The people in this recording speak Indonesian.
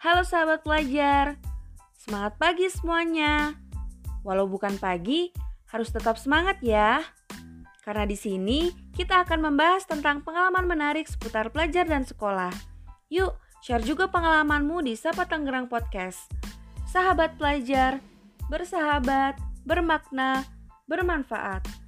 Halo sahabat pelajar, semangat pagi semuanya. Walau bukan pagi, harus tetap semangat ya. Karena di sini kita akan membahas tentang pengalaman menarik seputar pelajar dan sekolah. Yuk, share juga pengalamanmu di Sapa Tangerang Podcast. Sahabat pelajar, bersahabat, bermakna, bermanfaat.